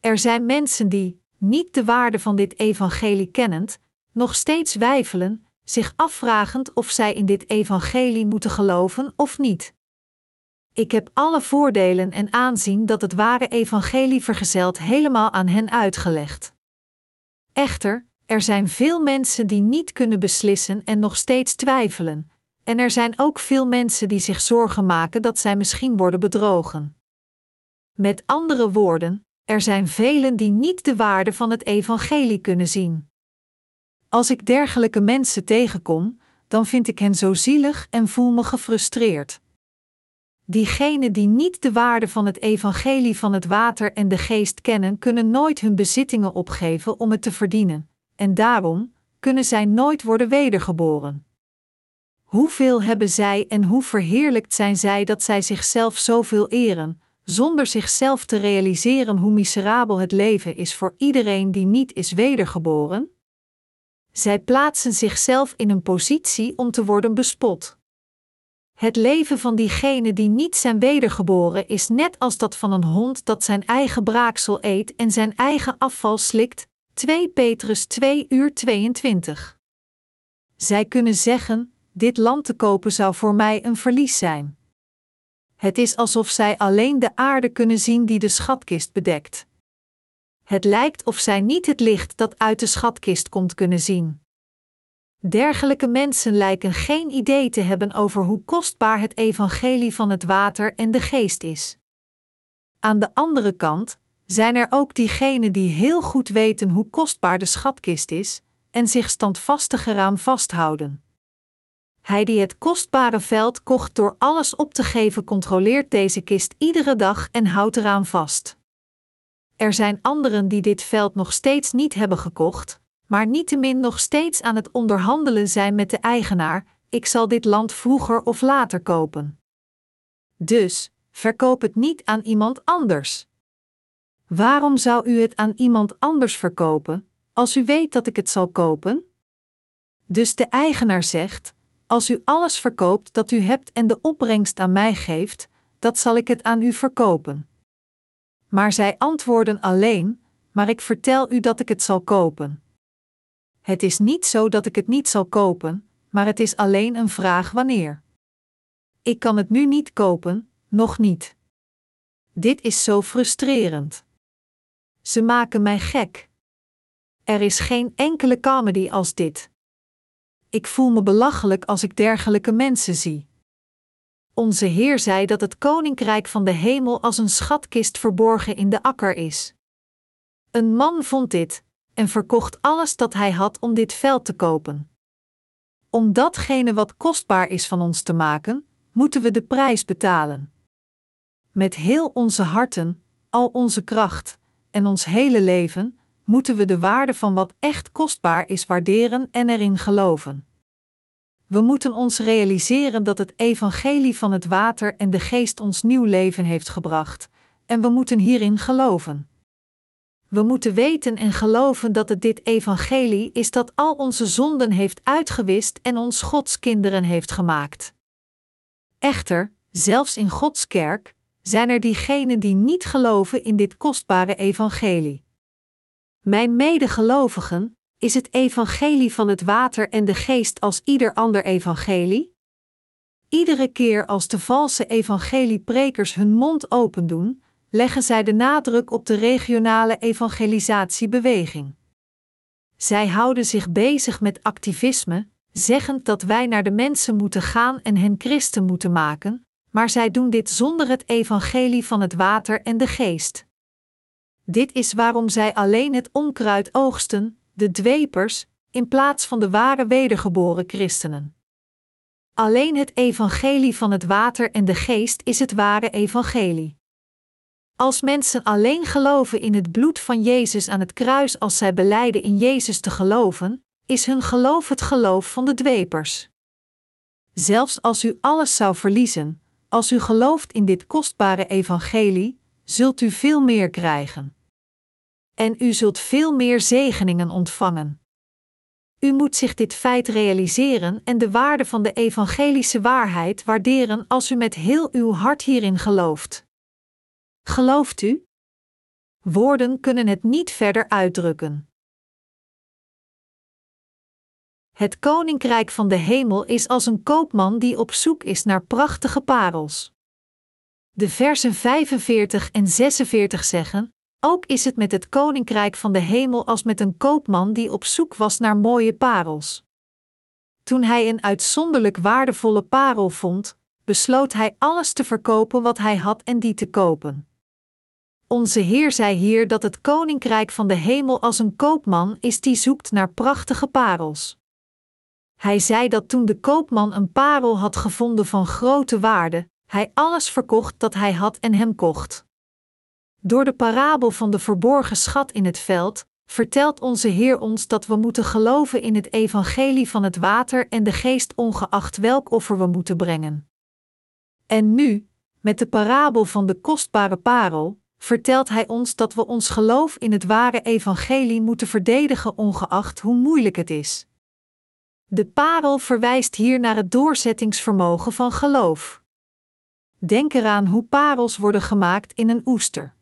Er zijn mensen die, niet de waarde van dit evangelie kennend, nog steeds wijfelen, zich afvragend of zij in dit evangelie moeten geloven of niet. Ik heb alle voordelen en aanzien dat het ware evangelie vergezelt helemaal aan hen uitgelegd. Echter, er zijn veel mensen die niet kunnen beslissen en nog steeds twijfelen, en er zijn ook veel mensen die zich zorgen maken dat zij misschien worden bedrogen. Met andere woorden, er zijn velen die niet de waarde van het evangelie kunnen zien. Als ik dergelijke mensen tegenkom, dan vind ik hen zo zielig en voel me gefrustreerd. Diegenen die niet de waarde van het evangelie van het water en de geest kennen, kunnen nooit hun bezittingen opgeven om het te verdienen, en daarom kunnen zij nooit worden wedergeboren. Hoeveel hebben zij en hoe verheerlijkt zijn zij dat zij zichzelf zoveel eren, zonder zichzelf te realiseren hoe miserabel het leven is voor iedereen die niet is wedergeboren? Zij plaatsen zichzelf in een positie om te worden bespot. Het leven van diegenen die niet zijn wedergeboren is net als dat van een hond dat zijn eigen braaksel eet en zijn eigen afval slikt. 2 Petrus 2 uur 22. Zij kunnen zeggen: dit land te kopen zou voor mij een verlies zijn. Het is alsof zij alleen de aarde kunnen zien die de schatkist bedekt. Het lijkt of zij niet het licht dat uit de schatkist komt kunnen zien. Dergelijke mensen lijken geen idee te hebben over hoe kostbaar het evangelie van het water en de geest is. Aan de andere kant zijn er ook diegenen die heel goed weten hoe kostbaar de schatkist is en zich standvastig eraan vasthouden. Hij die het kostbare veld kocht door alles op te geven, controleert deze kist iedere dag en houdt eraan vast. Er zijn anderen die dit veld nog steeds niet hebben gekocht, maar niettemin nog steeds aan het onderhandelen zijn met de eigenaar: ik zal dit land vroeger of later kopen. Dus, verkoop het niet aan iemand anders. Waarom zou u het aan iemand anders verkopen, als u weet dat ik het zal kopen? Dus de eigenaar zegt: als u alles verkoopt dat u hebt en de opbrengst aan mij geeft, dat zal ik het aan u verkopen. Maar zij antwoorden alleen: Maar ik vertel u dat ik het zal kopen. Het is niet zo dat ik het niet zal kopen, maar het is alleen een vraag wanneer. Ik kan het nu niet kopen, nog niet. Dit is zo frustrerend. Ze maken mij gek. Er is geen enkele comedy als dit. Ik voel me belachelijk als ik dergelijke mensen zie. Onze Heer zei dat het koninkrijk van de hemel als een schatkist verborgen in de akker is. Een man vond dit en verkocht alles dat hij had om dit veld te kopen. Om datgene wat kostbaar is van ons te maken, moeten we de prijs betalen. Met heel onze harten, al onze kracht en ons hele leven moeten we de waarde van wat echt kostbaar is waarderen en erin geloven. We moeten ons realiseren dat het evangelie van het water en de geest ons nieuw leven heeft gebracht, en we moeten hierin geloven. We moeten weten en geloven dat het dit evangelie is dat al onze zonden heeft uitgewist en ons Gods kinderen heeft gemaakt. Echter, zelfs in Gods kerk zijn er diegenen die niet geloven in dit kostbare evangelie. Mijn medegelovigen, is het evangelie van het water en de geest als ieder ander evangelie? Iedere keer als de valse evangelieprekers hun mond open doen, leggen zij de nadruk op de regionale evangelisatiebeweging. Zij houden zich bezig met activisme, zeggend dat wij naar de mensen moeten gaan en hen christen moeten maken, maar zij doen dit zonder het evangelie van het water en de geest. Dit is waarom zij alleen het onkruid oogsten, de dwepers, in plaats van de ware wedergeboren christenen. Alleen het evangelie van het water en de geest is het ware evangelie. Als mensen alleen geloven in het bloed van Jezus aan het kruis als zij beleiden in Jezus te geloven, is hun geloof het geloof van de dwepers. Zelfs als u alles zou verliezen, als u gelooft in dit kostbare evangelie, zult u veel meer krijgen. En u zult veel meer zegeningen ontvangen. U moet zich dit feit realiseren en de waarde van de evangelische waarheid waarderen als u met heel uw hart hierin gelooft. Gelooft u? Woorden kunnen het niet verder uitdrukken. Het koninkrijk van de hemel is als een koopman die op zoek is naar prachtige parels. De versen 45 en 46 zeggen: Ook is het met het koninkrijk van de hemel als met een koopman die op zoek was naar mooie parels. Toen hij een uitzonderlijk waardevolle parel vond, besloot hij alles te verkopen wat hij had en die te kopen. Onze Heer zei hier dat het koninkrijk van de hemel als een koopman is die zoekt naar prachtige parels. Hij zei dat toen de koopman een parel had gevonden van grote waarde, hij alles verkocht dat hij had en hem kocht. Door de parabel van de verborgen schat in het veld, vertelt onze Heer ons dat we moeten geloven in het evangelie van het water en de geest ongeacht welk offer we moeten brengen. En nu, met de parabel van de kostbare parel, vertelt hij ons dat we ons geloof in het ware evangelie moeten verdedigen ongeacht hoe moeilijk het is. De parel verwijst hier naar het doorzettingsvermogen van geloof. Denk eraan hoe parels worden gemaakt in een oester.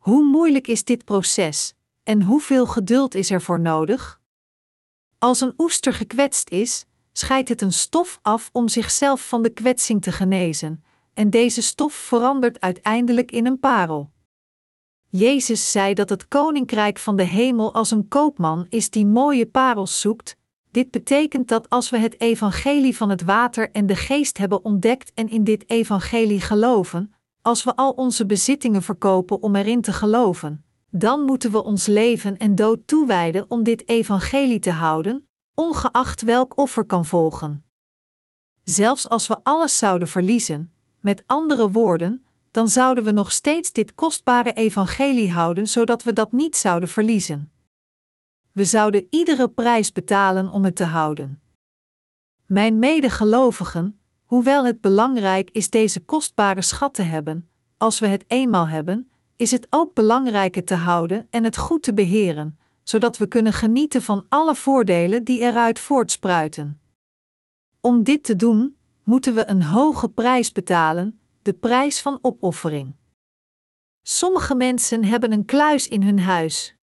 Hoe moeilijk is dit proces en hoeveel geduld is er voor nodig? Als een oester gekwetst is, scheidt het een stof af om zichzelf van de kwetsing te genezen, en deze stof verandert uiteindelijk in een parel. Jezus zei dat het koninkrijk van de hemel als een koopman is die mooie parels zoekt. Dit betekent dat als we het evangelie van het water en de geest hebben ontdekt en in dit evangelie geloven, als we al onze bezittingen verkopen om erin te geloven, dan moeten we ons leven en dood toewijden om dit evangelie te houden, ongeacht welk offer kan volgen. Zelfs als we alles zouden verliezen, met andere woorden, dan zouden we nog steeds dit kostbare evangelie houden, zodat we dat niet zouden verliezen. We zouden iedere prijs betalen om het te houden. Mijn medegelovigen, hoewel het belangrijk is deze kostbare schat te hebben, als we het eenmaal hebben, is het ook belangrijk het te houden en het goed te beheren, zodat we kunnen genieten van alle voordelen die eruit voortspruiten. Om dit te doen, moeten we een hoge prijs betalen, de prijs van opoffering. Sommige mensen hebben een kluis in hun huis.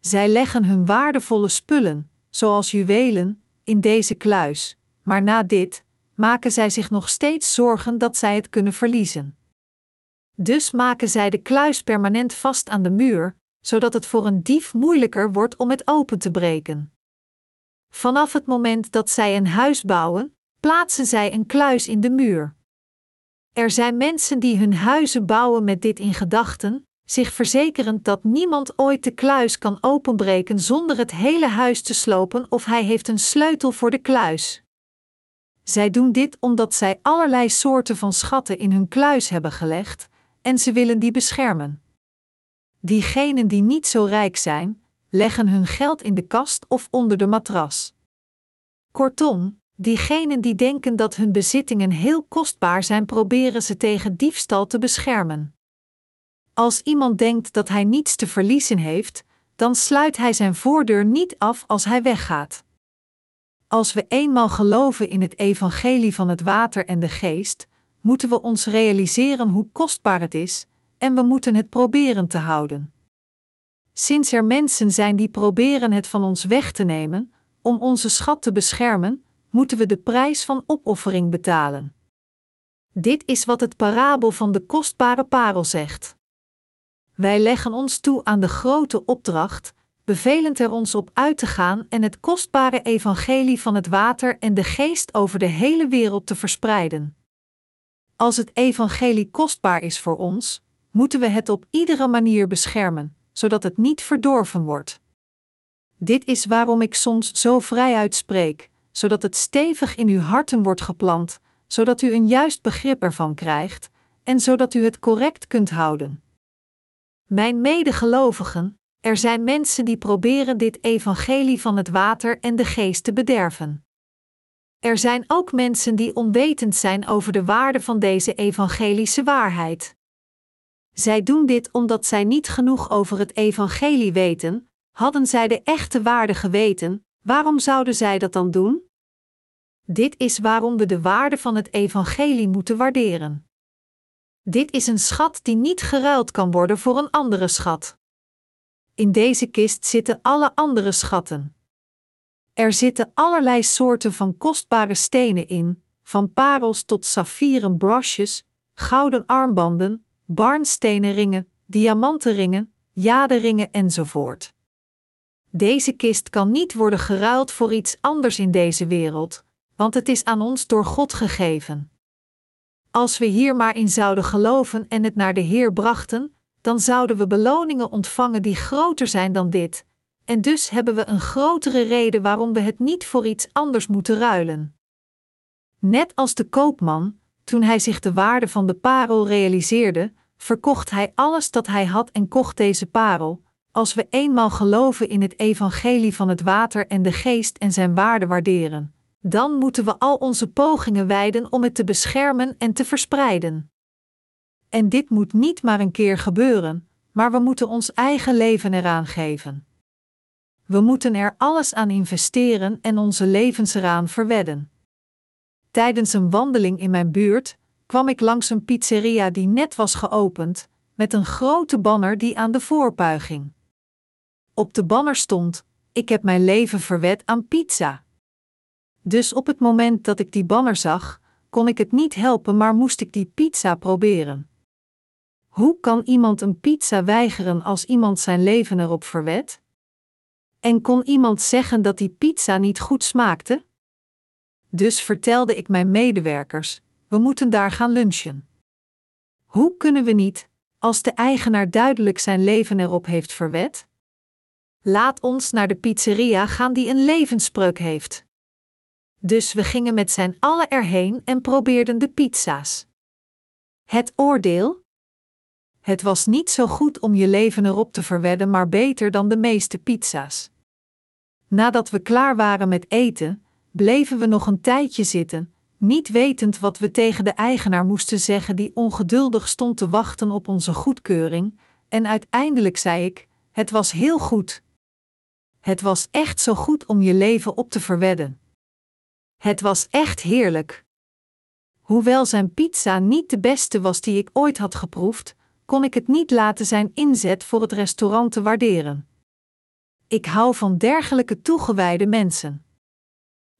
Zij leggen hun waardevolle spullen, zoals juwelen, in deze kluis, maar na dit maken zij zich nog steeds zorgen dat zij het kunnen verliezen. Dus maken zij de kluis permanent vast aan de muur, zodat het voor een dief moeilijker wordt om het open te breken. Vanaf het moment dat zij een huis bouwen, plaatsen zij een kluis in de muur. Er zijn mensen die hun huizen bouwen met dit in gedachten, zich verzekerend dat niemand ooit de kluis kan openbreken zonder het hele huis te slopen of hij heeft een sleutel voor de kluis. Zij doen dit omdat zij allerlei soorten van schatten in hun kluis hebben gelegd en ze willen die beschermen. Diegenen die niet zo rijk zijn, leggen hun geld in de kast of onder de matras. Kortom, diegenen die denken dat hun bezittingen heel kostbaar zijn, proberen ze tegen diefstal te beschermen. Als iemand denkt dat hij niets te verliezen heeft, dan sluit hij zijn voordeur niet af als hij weggaat. Als we eenmaal geloven in het evangelie van het water en de geest, moeten we ons realiseren hoe kostbaar het is, en we moeten het proberen te houden. Sinds er mensen zijn die proberen het van ons weg te nemen, om onze schat te beschermen, moeten we de prijs van opoffering betalen. Dit is wat het parabel van de kostbare parel zegt. Wij leggen ons toe aan de grote opdracht, bevelend er ons op uit te gaan en het kostbare evangelie van het water en de geest over de hele wereld te verspreiden. Als het evangelie kostbaar is voor ons, moeten we het op iedere manier beschermen, zodat het niet verdorven wordt. Dit is waarom ik soms zo vrij uitspreek, zodat het stevig in uw harten wordt geplant, zodat u een juist begrip ervan krijgt en zodat u het correct kunt houden. Mijn medegelovigen, er zijn mensen die proberen dit evangelie van het water en de geest te bederven. Er zijn ook mensen die onwetend zijn over de waarde van deze evangelische waarheid. Zij doen dit omdat zij niet genoeg over het evangelie weten. Hadden zij de echte waarde geweten, waarom zouden zij dat dan doen? Dit is waarom we de waarde van het evangelie moeten waarderen. Dit is een schat die niet geruild kan worden voor een andere schat. In deze kist zitten alle andere schatten. Er zitten allerlei soorten van kostbare stenen in, van parels tot saffieren brosjes, gouden armbanden, barnstenen ringen, diamanten ringen, jaderingen enzovoort. Deze kist kan niet worden geruild voor iets anders in deze wereld, want het is aan ons door God gegeven. Als we hier maar in zouden geloven en het naar de Heer brachten, dan zouden we beloningen ontvangen die groter zijn dan dit, en dus hebben we een grotere reden waarom we het niet voor iets anders moeten ruilen. Net als de koopman, toen hij zich de waarde van de parel realiseerde, verkocht hij alles dat hij had en kocht deze parel. Als we eenmaal geloven in het evangelie van het water en de geest en zijn waarde waarderen, dan moeten we al onze pogingen wijden om het te beschermen en te verspreiden. En dit moet niet maar een keer gebeuren, maar we moeten ons eigen leven eraan geven. We moeten er alles aan investeren en onze levens eraan verwedden. Tijdens een wandeling in mijn buurt kwam ik langs een pizzeria die net was geopend, met een grote banner die aan de voorpui ging. Op de banner stond: Ik heb mijn leven verwed aan pizza. Dus op het moment dat ik die banner zag, kon ik het niet helpen, maar moest ik die pizza proberen. Hoe kan iemand een pizza weigeren als iemand zijn leven erop verwedt? En kon iemand zeggen dat die pizza niet goed smaakte? Dus vertelde ik mijn medewerkers: we moeten daar gaan lunchen. Hoe kunnen we niet, als de eigenaar duidelijk zijn leven erop heeft verwed? Laat ons naar de pizzeria gaan die een levensspreuk heeft. Dus we gingen met zijn allen erheen en probeerden de pizza's. Het oordeel? Het was niet zo goed om je leven erop te verwedden, maar beter dan de meeste pizza's. Nadat we klaar waren met eten, bleven we nog een tijdje zitten, niet wetend wat we tegen de eigenaar moesten zeggen, die ongeduldig stond te wachten op onze goedkeuring, en uiteindelijk zei ik: Het was heel goed. Het was echt zo goed om je leven op te verwedden. Het was echt heerlijk. Hoewel zijn pizza niet de beste was die ik ooit had geproefd, kon ik het niet laten zijn inzet voor het restaurant te waarderen. Ik hou van dergelijke toegewijde mensen.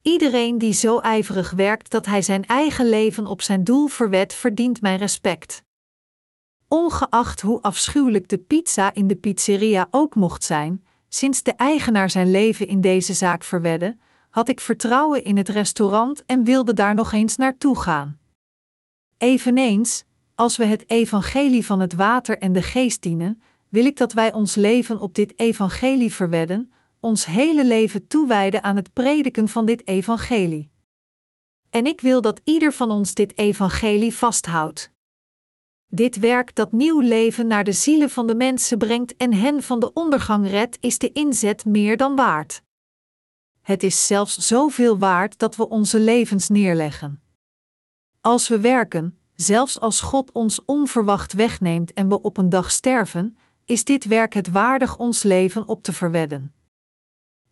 Iedereen die zo ijverig werkt dat hij zijn eigen leven op zijn doel verwet, verdient mijn respect. Ongeacht hoe afschuwelijk de pizza in de pizzeria ook mocht zijn, sinds de eigenaar zijn leven in deze zaak verwedde, had ik vertrouwen in het restaurant en wilde daar nog eens naartoe gaan. Eveneens, Als we het evangelie van het water en de geest dienen, wil ik dat wij ons leven op dit evangelie verwedden, ons hele leven toewijden aan het prediken van dit evangelie. En ik wil dat ieder van ons dit evangelie vasthoudt. Dit werk dat nieuw leven naar de zielen van de mensen brengt en hen van de ondergang redt, is de inzet meer dan waard. Het is zelfs zoveel waard dat we onze levens neerleggen. Als we werken, zelfs als God ons onverwacht wegneemt en we op een dag sterven, is dit werk het waardig ons leven op te verwedden.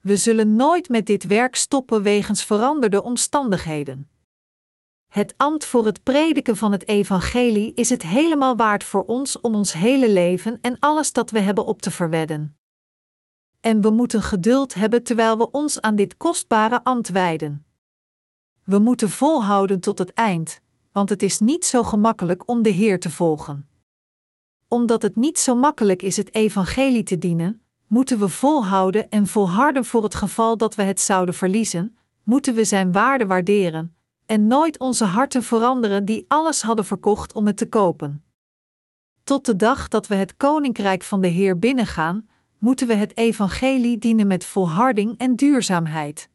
We zullen nooit met dit werk stoppen wegens veranderde omstandigheden. Het ambt voor het prediken van het evangelie is het helemaal waard voor ons om ons hele leven en alles dat we hebben op te verwedden. En we moeten geduld hebben terwijl we ons aan dit kostbare ambt wijden. We moeten volhouden tot het eind, want het is niet zo gemakkelijk om de Heer te volgen. Omdat het niet zo makkelijk is het evangelie te dienen, moeten we volhouden en volharden voor het geval dat we het zouden verliezen, moeten we zijn waarde waarderen en nooit onze harten veranderen die alles hadden verkocht om het te kopen. Tot de dag dat we het koninkrijk van de Heer binnengaan, moeten we het evangelie dienen met volharding en duurzaamheid.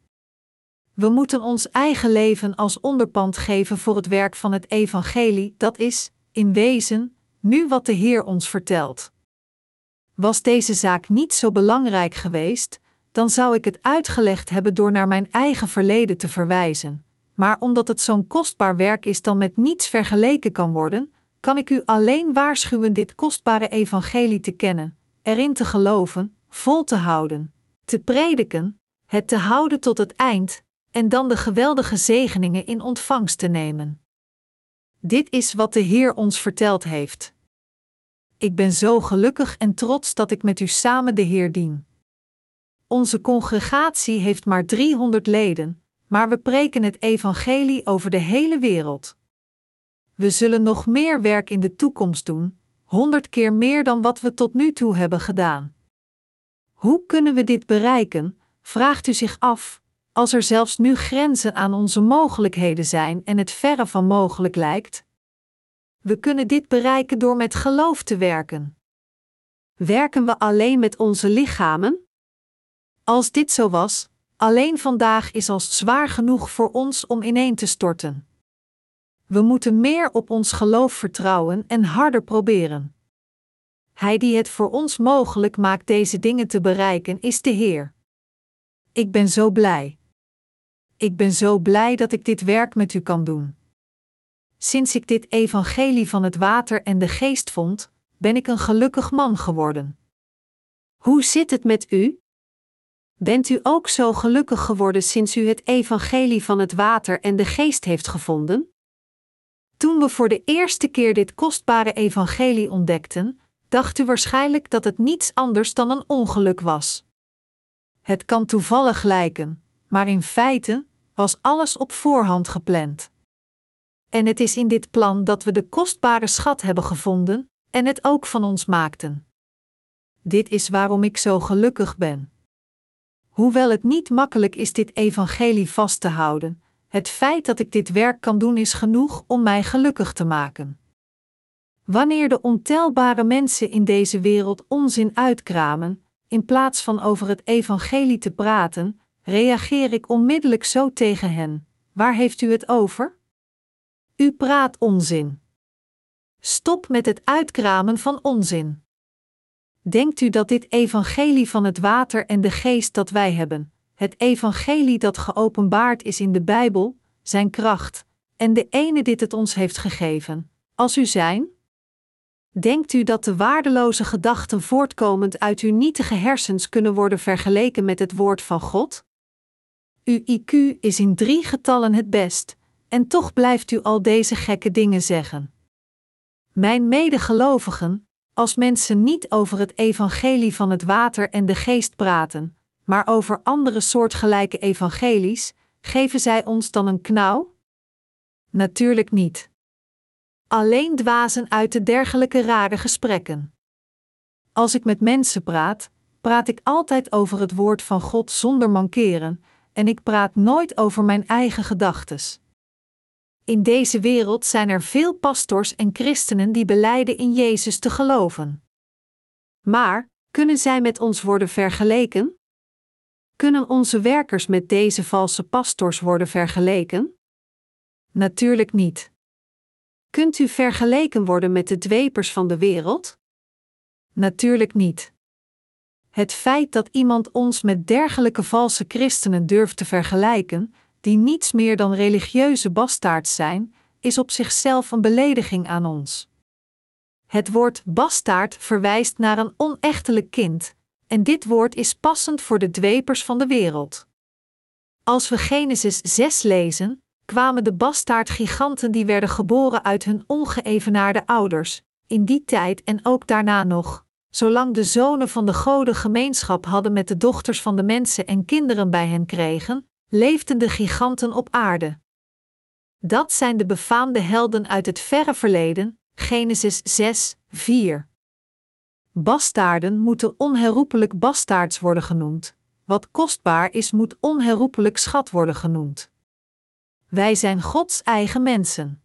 We moeten ons eigen leven als onderpand geven voor het werk van het evangelie, dat is, in wezen, nu wat de Heer ons vertelt. Was deze zaak niet zo belangrijk geweest, dan zou ik het uitgelegd hebben door naar mijn eigen verleden te verwijzen. Maar omdat het zo'n kostbaar werk is dan met niets vergeleken kan worden, kan ik u alleen waarschuwen dit kostbare evangelie te kennen, erin te geloven, vol te houden, te prediken, het te houden tot het eind, en dan de geweldige zegeningen in ontvangst te nemen. Dit is wat de Heer ons verteld heeft. Ik ben zo gelukkig en trots dat ik met u samen de Heer dien. Onze congregatie heeft maar 300 leden, maar we preken het evangelie over de hele wereld. We zullen nog meer werk in de toekomst doen, honderd keer meer dan wat we tot nu toe hebben gedaan. Hoe kunnen we dit bereiken? Vraagt u zich af, als er zelfs nu grenzen aan onze mogelijkheden zijn en het verre van mogelijk lijkt? We kunnen dit bereiken door met geloof te werken. Werken we alleen met onze lichamen? Als dit zo was, alleen vandaag is al zwaar genoeg voor ons om ineen te storten. We moeten meer op ons geloof vertrouwen en harder proberen. Hij die het voor ons mogelijk maakt deze dingen te bereiken, is de Heer. Ik ben zo blij. Ik ben zo blij dat ik dit werk met u kan doen. Sinds ik dit evangelie van het water en de geest vond, ben ik een gelukkig man geworden. Hoe zit het met u? Bent u ook zo gelukkig geworden sinds u het evangelie van het water en de geest heeft gevonden? Toen we voor de eerste keer dit kostbare evangelie ontdekten, dacht u waarschijnlijk dat het niets anders dan een ongeluk was. Het kan toevallig lijken, maar in feite was alles op voorhand gepland. En het is in dit plan dat we de kostbare schat hebben gevonden en het ook van ons maakten. Dit is waarom ik zo gelukkig ben. Hoewel het niet makkelijk is dit evangelie vast te houden, het feit dat ik dit werk kan doen is genoeg om mij gelukkig te maken. Wanneer de ontelbare mensen in deze wereld onzin uitkramen, in plaats van over het evangelie te praten, reageer ik onmiddellijk zo tegen hen: Waar heeft u het over? U praat onzin. Stop met het uitkramen van onzin. Denkt u dat dit evangelie van het water en de geest dat wij hebben, het evangelie dat geopenbaard is in de Bijbel, zijn kracht, en de ene dit het ons heeft gegeven, als u zijn? Denkt u dat de waardeloze gedachten voortkomend uit uw nietige hersens kunnen worden vergeleken met het woord van God? Uw IQ is in drie getallen het best, en toch blijft u al deze gekke dingen zeggen. Mijn medegelovigen, als mensen niet over het evangelie van het water en de geest praten, maar over andere soortgelijke evangelies, geven zij ons dan een knauw? Natuurlijk niet. Alleen dwazen uit de dergelijke rare gesprekken. Als ik met mensen praat, praat ik altijd over het woord van God zonder mankeren, en ik praat nooit over mijn eigen gedachtes. In deze wereld zijn er veel pastors en christenen die beleiden in Jezus te geloven. Maar, kunnen zij met ons worden vergeleken? Kunnen onze werkers met deze valse pastors worden vergeleken? Natuurlijk niet. Kunt u vergeleken worden met de dwepers van de wereld? Natuurlijk niet. Het feit dat iemand ons met dergelijke valse christenen durft te vergelijken, die niets meer dan religieuze bastaards zijn, is op zichzelf een belediging aan ons. Het woord bastaard verwijst naar een onechtelijk kind, en dit woord is passend voor de dwepers van de wereld. Als we Genesis 6 lezen, kwamen de bastaardgiganten die werden geboren uit hun ongeëvenaarde ouders, in die tijd en ook daarna nog, zolang de zonen van de goden gemeenschap hadden met de dochters van de mensen en kinderen bij hen kregen, leefden de giganten op aarde. Dat zijn de befaamde helden uit het verre verleden, Genesis 6, 4. Bastaarden moeten onherroepelijk bastaards worden genoemd. Wat kostbaar is, moet onherroepelijk schat worden genoemd. Wij zijn Gods eigen mensen.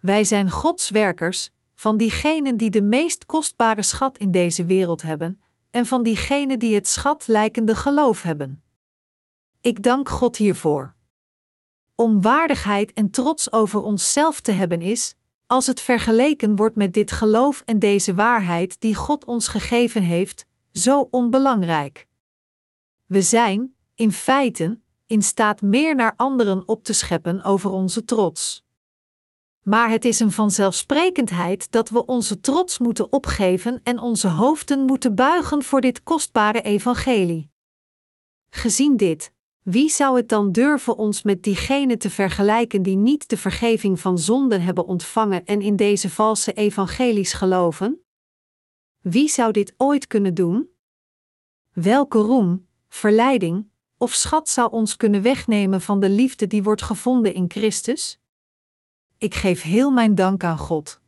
Wij zijn Gods werkers, van diegenen die de meest kostbare schat in deze wereld hebben, en van diegenen die het schat lijkende geloof hebben. Ik dank God hiervoor. Om waardigheid en trots over onszelf te hebben is, als het vergeleken wordt met dit geloof en deze waarheid die God ons gegeven heeft, zo onbelangrijk. We zijn, in feite, in staat meer naar anderen op te scheppen over onze trots. Maar het is een vanzelfsprekendheid dat we onze trots moeten opgeven en onze hoofden moeten buigen voor dit kostbare evangelie. Gezien dit, wie zou het dan durven ons met diegenen te vergelijken die niet de vergeving van zonden hebben ontvangen en in deze valse evangelies geloven? Wie zou dit ooit kunnen doen? Welke roem, verleiding of schat zou ons kunnen wegnemen van de liefde die wordt gevonden in Christus? Ik geef heel mijn dank aan God.